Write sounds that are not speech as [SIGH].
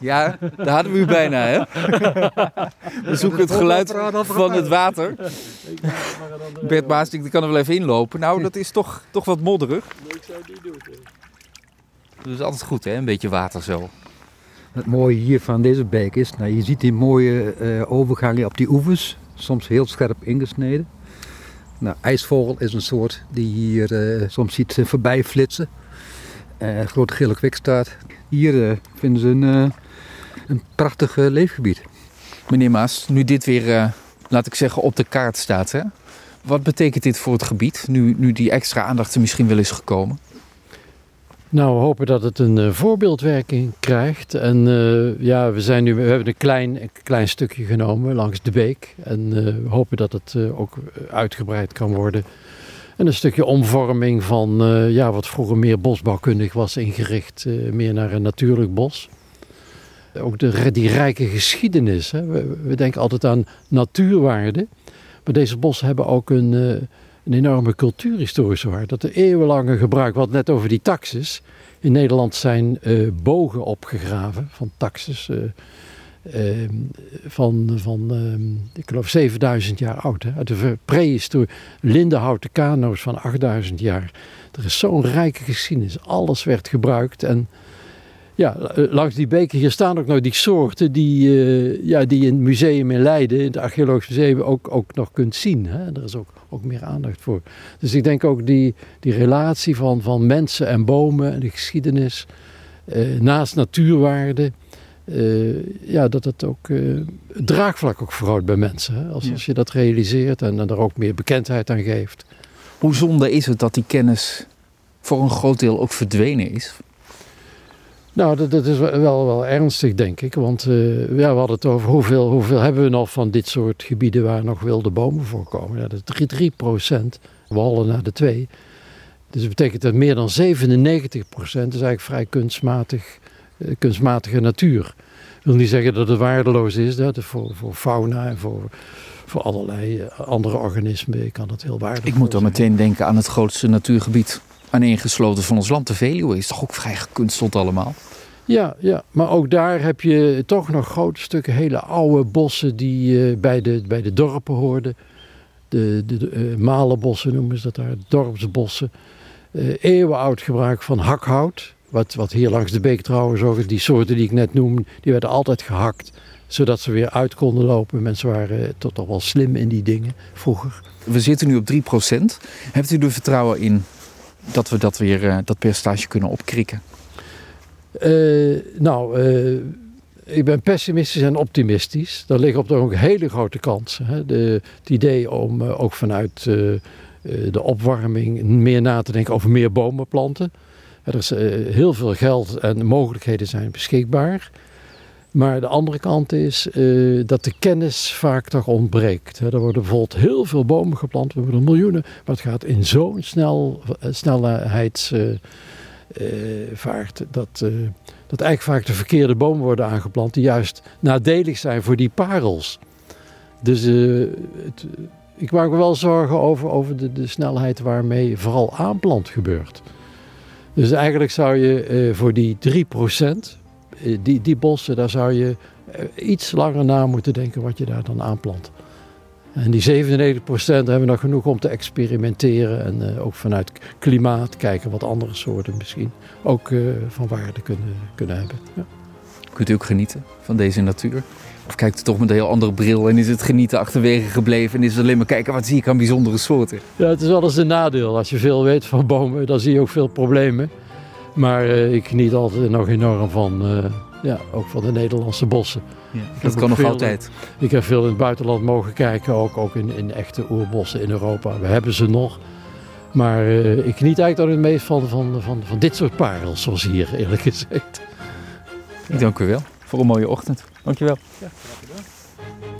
Ja, daar hadden we u bijna, hè? [LAUGHS] We zoeken het geluid van het water. [LAUGHS] Bert Maasdijk, die kan er wel even inlopen. Nou, dat is toch, toch wat modderig. ik zou het niet doen. Dat is altijd goed, hè? Een beetje water zo. Het mooie hier van deze beek is, nou, je ziet die mooie eh, overgangen op die oevers, soms heel scherp ingesneden. Nou, ijsvogel is een soort die je hier eh, soms ziet eh, voorbij flitsen. Eh grote gele kwikstaart. Hier eh, vinden ze een, eh, een prachtig leefgebied. Meneer Maas, nu dit weer, eh, laat ik zeggen, op de kaart staat, hè? Wat betekent dit voor het gebied, nu, nu die extra aandacht er misschien wel is gekomen? Nou, we hopen dat het een voorbeeldwerking krijgt. En eh, ja, we, zijn nu, we hebben een klein, een klein stukje genomen langs de beek. En eh, we hopen dat het eh, ook uitgebreid kan worden. En een stukje omvorming van eh, ja, wat vroeger meer bosbouwkundig was ingericht, eh, meer naar een natuurlijk bos. Ook de, die rijke geschiedenis. Hè. We, denken altijd aan natuurwaarde. Maar deze bossen hebben ook een, eh, een enorme cultuurhistorische waarde. Dat de eeuwenlange gebruik, wat net over die taxis. In Nederland zijn eh, bogen opgegraven van taxis. Eh, eh, van, van eh, ik geloof 7000 jaar oud. Hè? Uit de prehistorie. Lindenhouten kano's van 8000 jaar. Er is zo'n rijke geschiedenis. Alles werd gebruikt. En ja, langs die beken hier staan ook nog die soorten die, eh, ja, die in het museum in Leiden, in het archeologisch museum, ook, ook nog kunt zien. Hè? Er is ook, ook meer aandacht voor. Dus ik denk ook die, die relatie van, van mensen en bomen en de geschiedenis, eh, naast natuurwaarden, eh, ja, dat het ook eh, het draagvlak ook vergroot bij mensen. Hè? Als, Ja. als je dat realiseert en, en er ook meer bekendheid aan geeft. Hoe zonde is het dat die kennis voor een groot deel ook verdwenen is? Nou, dat, dat is wel, wel, ernstig, denk ik. Want eh, ja, we hadden het over hoeveel, hoeveel hebben we nog van dit soort gebieden waar nog wilde bomen voorkomen. Ja, dat is 3, 3 procent. We hollen naar de 2. Dus dat betekent dat meer dan 97 procent is eigenlijk vrij kunstmatig, eh, kunstmatige natuur. Ik wil niet zeggen dat het waardeloos is. Dat voor, voor fauna en voor, voor allerlei eh, andere organismen kan dat heel waardevol Ik moet dan zijn. meteen denken aan het grootste natuurgebied aaneengesloten van ons land, de Veluwe. Is toch ook vrij gekunsteld allemaal? Ja, ja, maar ook daar heb je toch nog grote stukken hele oude bossen die eh, bij, de, bij de dorpen hoorden. De, de, de eh, malenbossen noemen ze dat daar, dorpsbossen. Eh eeuwenoud gebruik van hakhout. Wat, wat hier langs de beek trouwens ook. Die soorten die ik net noemde, die werden altijd gehakt. Zodat ze weer uit konden lopen. Mensen waren toch, toch wel slim in die dingen vroeger. We zitten nu op 3% Hebt u er vertrouwen in dat we dat weer, eh, dat percentage kunnen opkrikken? Eh, nou, eh, ik ben pessimistisch en optimistisch. Daar liggen op de ook hele grote kansen. Hè. De, het idee om ook vanuit de opwarming meer na te denken over meer bomen planten. Er is eh, heel veel geld en mogelijkheden zijn beschikbaar. Maar de andere kant is eh, dat de kennis vaak toch ontbreekt. Er worden bijvoorbeeld heel veel bomen geplant, we worden miljoenen, maar het gaat in zo'n snel, eh, snelheids, eh, eh, vaart dat, dat eigenlijk vaak de verkeerde bomen worden aangeplant, die juist nadelig zijn voor die parels. Dus het, ik maak me wel zorgen over, over de, de snelheid waarmee vooral aanplant gebeurt. Dus eigenlijk zou je eh, voor die 3%, eh, die, die bossen, daar zou je eh, iets langer na moeten denken wat je daar dan aanplant. En die 97% hebben we nog genoeg om te experimenteren en ook vanuit klimaat kijken wat andere soorten misschien ook van waarde kunnen, kunnen hebben. Ja. Kunt u ook genieten van deze natuur? Of kijkt u toch met een heel andere bril en is het genieten achterwege gebleven en is het alleen maar kijken wat zie ik aan bijzondere soorten? Ja, het is wel eens een nadeel. Als je veel weet van bomen, dan zie je ook veel problemen. Maar eh, ik geniet altijd nog enorm van, eh, ja, ook van de Nederlandse bossen. dat heb kan nog veel- altijd. Ik heb veel in het buitenland mogen kijken, ook, ook in, in echte oerbossen in Europa. We hebben ze nog. Maar eh, ik geniet eigenlijk dan het meest van, van, van, van dit soort parels, zoals hier eerlijk gezegd. Ik dank u wel voor een mooie ochtend. Dankjewel. Ja, graag gedaan.